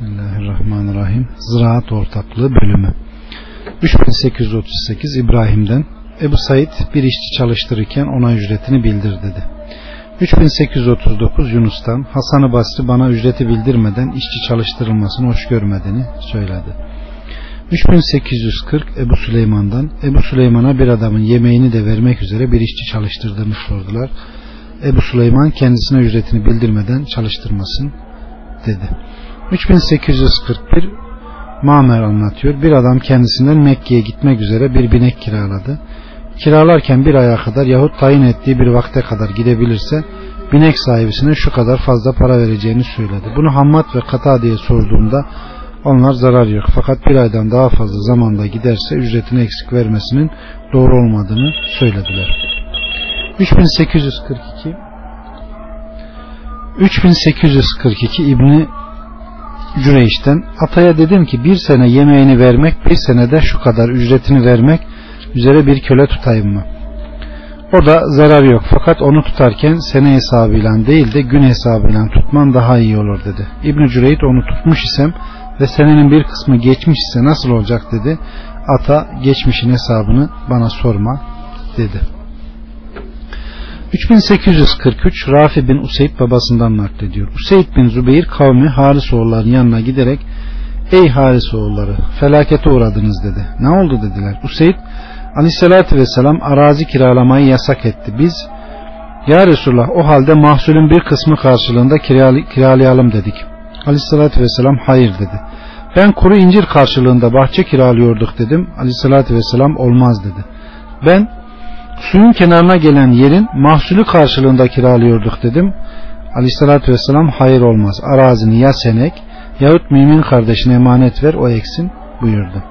Bismillahirrahmanirrahim. Ziraat ortaklığı bölümü. 3838 İbrahim'den Ebu Said bir işçi çalıştırırken ona ücretini bildir dedi. 3839 Yunus'tan Hasan-ı Basri bana ücreti bildirmeden işçi çalıştırılmasını hoş görmediğini söyledi. 3840 Ebu Süleyman'dan Ebu Süleyman'a bir adamın yemeğini de vermek üzere bir işçi çalıştırdığını sordular. Ebu Süleyman kendisine ücretini bildirmeden çalıştırmasın dedi. 3841 Mamer anlatıyor. Bir adam kendisinden Mekke'ye gitmek üzere bir binek kiraladı. Kiralarken bir aya kadar yahut tayin ettiği bir vakte kadar gidebilirse binek sahibisine şu kadar fazla para vereceğini söyledi. Bunu Hammad ve Kata diye sorduğumda onlar zarar yok. Fakat bir aydan daha fazla zamanda giderse ücretini eksik vermesinin doğru olmadığını söylediler. 3842 3842 İbni Cüreyş'ten Ataya dedim ki bir sene yemeğini vermek bir senede şu kadar ücretini vermek üzere bir köle tutayım mı? O da zarar yok fakat onu tutarken sene hesabıyla değil de gün hesabıyla tutman daha iyi olur dedi. İbn Cüreyt onu tutmuş isem ve senenin bir kısmı geçmiş ise nasıl olacak dedi. Ata geçmişin hesabını bana sorma dedi. 3843 Rafi bin Useyd babasından naklediyor. Useyd bin Zübeyir kavmi Harisoğulların yanına giderek Ey Harisoğulları felakete uğradınız dedi. Ne oldu dediler. Useyd aleyhissalatü vesselam arazi kiralamayı yasak etti. Biz ya Resulullah o halde mahsulün bir kısmı karşılığında kiralayalım dedik. Aleyhissalatü vesselam hayır dedi. Ben kuru incir karşılığında bahçe kiralıyorduk dedim. Aleyhissalatü vesselam olmaz dedi. Ben suyun kenarına gelen yerin mahsulü karşılığında kiralıyorduk dedim. Aleyhissalatü vesselam hayır olmaz. Arazini ya senek yahut mümin kardeşine emanet ver o eksin buyurdu.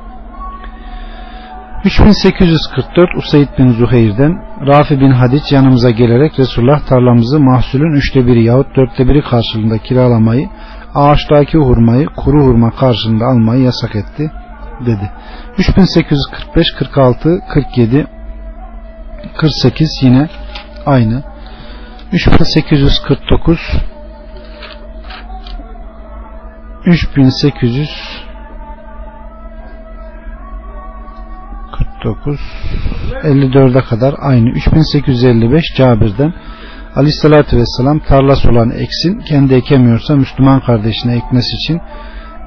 3844 Usaid bin Zuhair'den Rafi bin Hadiç yanımıza gelerek Resulullah tarlamızı mahsulün üçte biri yahut dörtte biri karşılığında kiralamayı ağaçtaki hurmayı kuru hurma karşılığında almayı yasak etti dedi. 3845 46 47 48 yine aynı. 3849 3800 49 54'e kadar aynı 3855 Cabir'den Aleyhissalatü Vesselam tarlası olan eksin kendi ekemiyorsa Müslüman kardeşine ekmesi için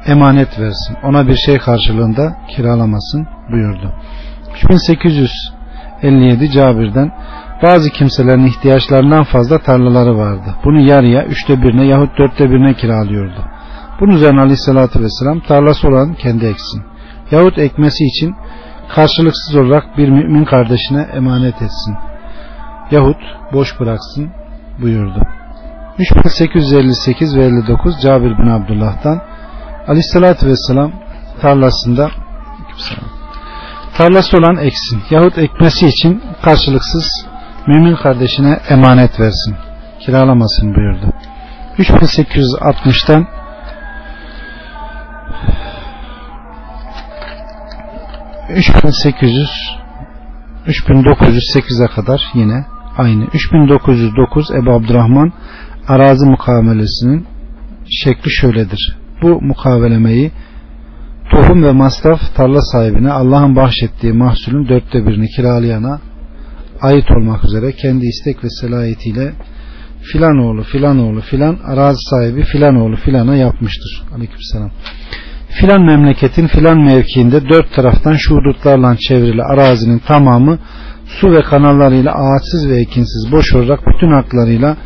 emanet versin. Ona bir şey karşılığında kiralamasın buyurdu. 3857 Cabir'den bazı kimselerin ihtiyaçlarından fazla tarlaları vardı. Bunu yarıya, üçte birine yahut dörtte birine kiralıyordu. Bunun üzerine Aleyhisselatü Vesselam tarlası olan kendi eksin. Yahut ekmesi için karşılıksız olarak bir mümin kardeşine emanet etsin. Yahut boş bıraksın buyurdu. 3858 ve 59 Cabir bin Abdullah'tan Aleyhisselatü Vesselam tarlasında tarlası olan eksin yahut ekmesi için karşılıksız mümin kardeşine emanet versin. Kiralamasın buyurdu. 3860'tan 3800 3908'e kadar yine aynı. 3909 Ebu Abdurrahman arazi mukavelesinin şekli şöyledir. Bu mukavelemeyi tohum ve masraf tarla sahibine Allah'ın bahşettiği mahsulün dörtte birini kiralayana ait olmak üzere kendi istek ve selayetiyle filan oğlu filan oğlu filan arazi sahibi filan oğlu filana yapmıştır. Aleykümselam filan memleketin filan mevkiinde dört taraftan şu çevrili arazinin tamamı su ve kanallarıyla ağaçsız ve ekinsiz boş olarak bütün haklarıyla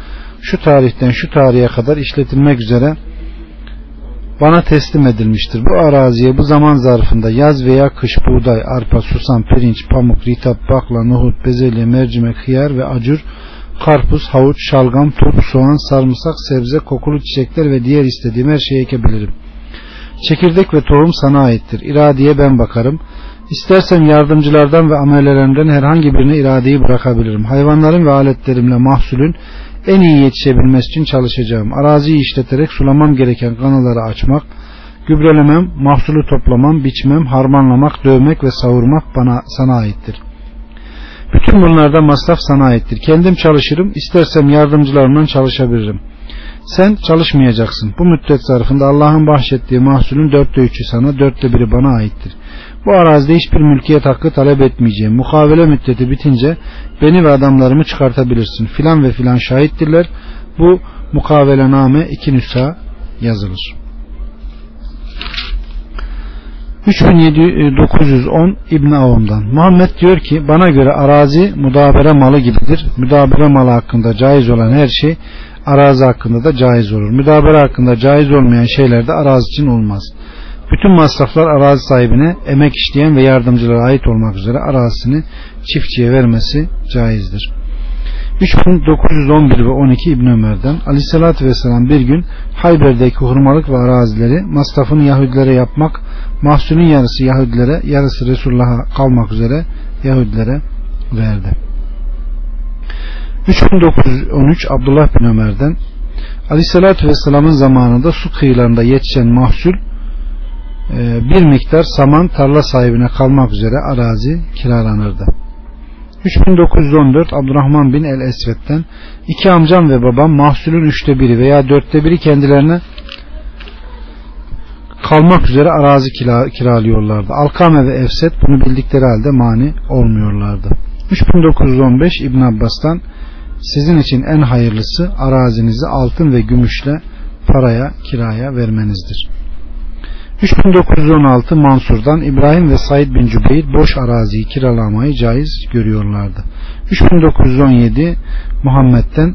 şu tarihten şu tarihe kadar işletilmek üzere bana teslim edilmiştir. Bu araziye bu zaman zarfında yaz veya kış buğday, arpa, susam, pirinç, pamuk, ritap, bakla, nohut, bezelye, mercimek, hıyar ve acur, karpuz, havuç, şalgam, turp, soğan, sarımsak, sebze, kokulu çiçekler ve diğer istediğim her şeyi ekebilirim.'' Çekirdek ve tohum sana aittir. İradeye ben bakarım. İstersem yardımcılardan ve amelelerimden herhangi birine iradeyi bırakabilirim. Hayvanların ve aletlerimle mahsulün en iyi yetişebilmesi için çalışacağım. Araziyi işleterek sulamam gereken kanalları açmak, gübrelemem, mahsulü toplamam, biçmem, harmanlamak, dövmek ve savurmak bana sana aittir. Bütün bunlarda masraf sana aittir. Kendim çalışırım, istersem yardımcılarımdan çalışabilirim.'' Sen çalışmayacaksın. Bu müddet zarfında Allah'ın bahşettiği mahsulün dörtte üçü sana, dörtte biri bana aittir. Bu arazide hiçbir mülkiyet hakkı talep etmeyeceğim. Mukavele müddeti bitince beni ve adamlarımı çıkartabilirsin. Filan ve filan şahittirler. Bu mukavelename iki nüsa yazılır. 3910 İbn Avun'dan Muhammed diyor ki bana göre arazi müdabere malı gibidir. Müdabere malı hakkında caiz olan her şey arazi hakkında da caiz olur. Müdabere hakkında caiz olmayan şeyler de arazi için olmaz. Bütün masraflar arazi sahibine emek işleyen ve yardımcılara ait olmak üzere arazisini çiftçiye vermesi caizdir. 3911 ve 12 İbn Ömer'den Aleyhisselatü Vesselam bir gün Hayber'deki hurmalık ve arazileri masrafını Yahudilere yapmak, mahsulün yarısı Yahudilere, yarısı Resulullah'a kalmak üzere Yahudilere verdi. 3913 Abdullah bin Ömer'den Aleyhisselatü Vesselam'ın zamanında su kıyılarında yetişen mahsul e, bir miktar saman tarla sahibine kalmak üzere arazi kiralanırdı. 3914 Abdurrahman bin El Esved'den iki amcam ve babam mahsulün üçte biri veya dörtte biri kendilerine kalmak üzere arazi kira, kiralıyorlardı. Alkame ve Efset bunu bildikleri halde mani olmuyorlardı. 3915 İbn Abbas'tan sizin için en hayırlısı arazinizi altın ve gümüşle paraya kiraya vermenizdir. 3916 Mansur'dan İbrahim ve Said bin Cübeyr boş araziyi kiralamayı caiz görüyorlardı. 3917 Muhammed'den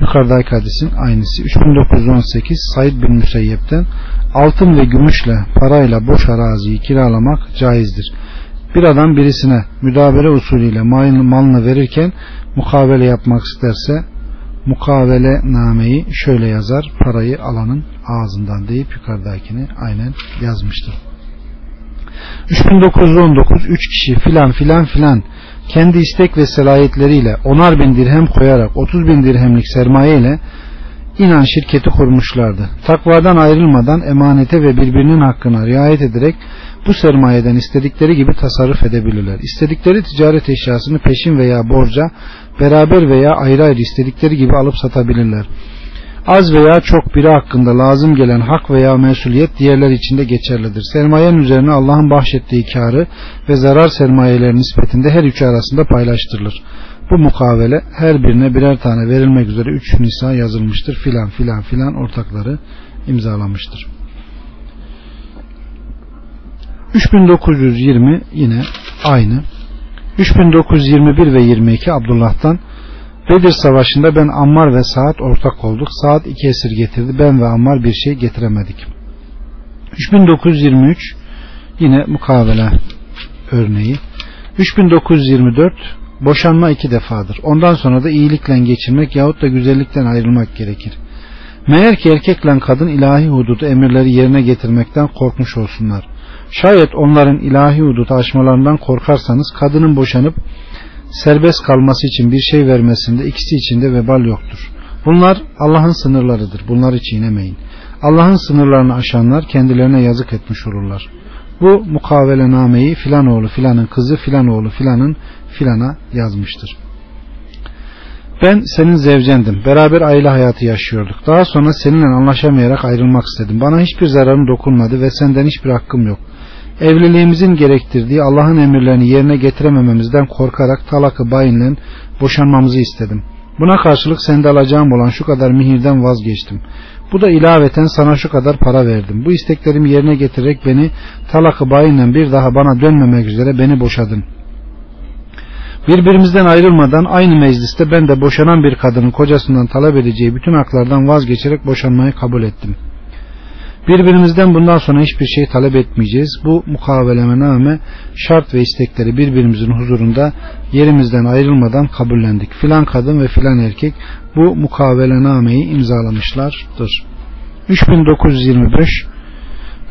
yukarıdaki hadisin aynısı. 3918 Said bin Müseyyep'ten altın ve gümüşle parayla boş araziyi kiralamak caizdir. Bir adam birisine müdabere usulüyle malını verirken mukavele yapmak isterse mukavele nameyi şöyle yazar parayı alanın ağzından deyip yukarıdakini aynen yazmıştır. 3919 3 kişi filan filan filan kendi istek ve selahiyetleriyle onar bin dirhem koyarak 30 bin dirhemlik sermaye ile inan şirketi kurmuşlardı. Takvadan ayrılmadan emanete ve birbirinin hakkına riayet ederek bu sermayeden istedikleri gibi tasarruf edebilirler. İstedikleri ticaret eşyasını peşin veya borca beraber veya ayrı ayrı istedikleri gibi alıp satabilirler. Az veya çok biri hakkında lazım gelen hak veya mesuliyet diğerler için de geçerlidir. Sermayenin üzerine Allah'ın bahşettiği karı ve zarar sermayeleri nispetinde her üçü arasında paylaştırılır. Bu mukavele her birine birer tane verilmek üzere üç nisa yazılmıştır. Filan filan filan ortakları imzalamıştır. 3920 yine aynı. 3921 ve 22 Abdullah'tan Bedir Savaşı'nda ben Ammar ve Saad ortak olduk. Saad iki esir getirdi. Ben ve Ammar bir şey getiremedik. 3923 yine mukavele örneği. 3924 boşanma iki defadır. Ondan sonra da iyilikle geçirmek yahut da güzellikten ayrılmak gerekir. Meğer ki erkekle kadın ilahi hududu emirleri yerine getirmekten korkmuş olsunlar. Şayet onların ilahi hududu aşmalarından korkarsanız kadının boşanıp serbest kalması için bir şey vermesinde ikisi için de vebal yoktur. Bunlar Allah'ın sınırlarıdır. Bunları çiğnemeyin. Allah'ın sınırlarını aşanlar kendilerine yazık etmiş olurlar. Bu mukavelenameyi filan oğlu filanın kızı filan oğlu filanın filana yazmıştır. Ben senin zevcendim. Beraber aile hayatı yaşıyorduk. Daha sonra seninle anlaşamayarak ayrılmak istedim. Bana hiçbir zararın dokunmadı ve senden hiçbir hakkım yok evliliğimizin gerektirdiği Allah'ın emirlerini yerine getiremememizden korkarak talakı bayinle boşanmamızı istedim. Buna karşılık sende alacağım olan şu kadar mihirden vazgeçtim. Bu da ilaveten sana şu kadar para verdim. Bu isteklerimi yerine getirerek beni talakı bayinle bir daha bana dönmemek üzere beni boşadın. Birbirimizden ayrılmadan aynı mecliste ben de boşanan bir kadının kocasından talep edeceği bütün haklardan vazgeçerek boşanmayı kabul ettim.'' Birbirimizden bundan sonra hiçbir şey talep etmeyeceğiz. Bu mukavelemename şart ve istekleri birbirimizin huzurunda yerimizden ayrılmadan kabullendik. Filan kadın ve filan erkek bu mukavelenameyi imzalamışlardır. 3925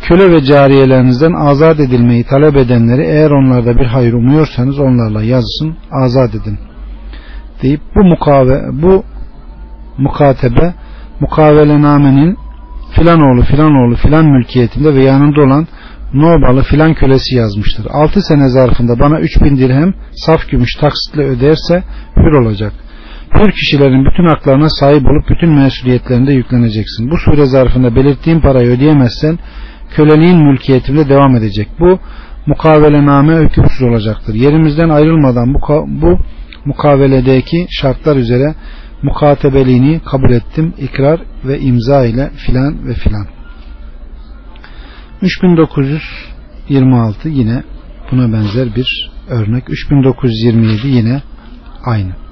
Köle ve cariyelerinizden azat edilmeyi talep edenleri eğer onlarda bir hayır umuyorsanız onlarla yazsın azat edin deyip bu mukave bu mukatebe mukavelenamenin filan oğlu filan oğlu filan mülkiyetinde ve yanında olan Nobalı filan kölesi yazmıştır. 6 sene zarfında bana 3000 dirhem saf gümüş taksitle öderse hür olacak. Hür kişilerin bütün haklarına sahip olup bütün mesuliyetlerinde yükleneceksin. Bu sure zarfında belirttiğin parayı ödeyemezsen köleliğin mülkiyetinde devam edecek. Bu mukavelename hükümsüz olacaktır. Yerimizden ayrılmadan bu, bu mukaveledeki şartlar üzere mukatebeliğini kabul ettim. ikrar ve imza ile filan ve filan. 3926 yine buna benzer bir örnek. 3927 yine aynı.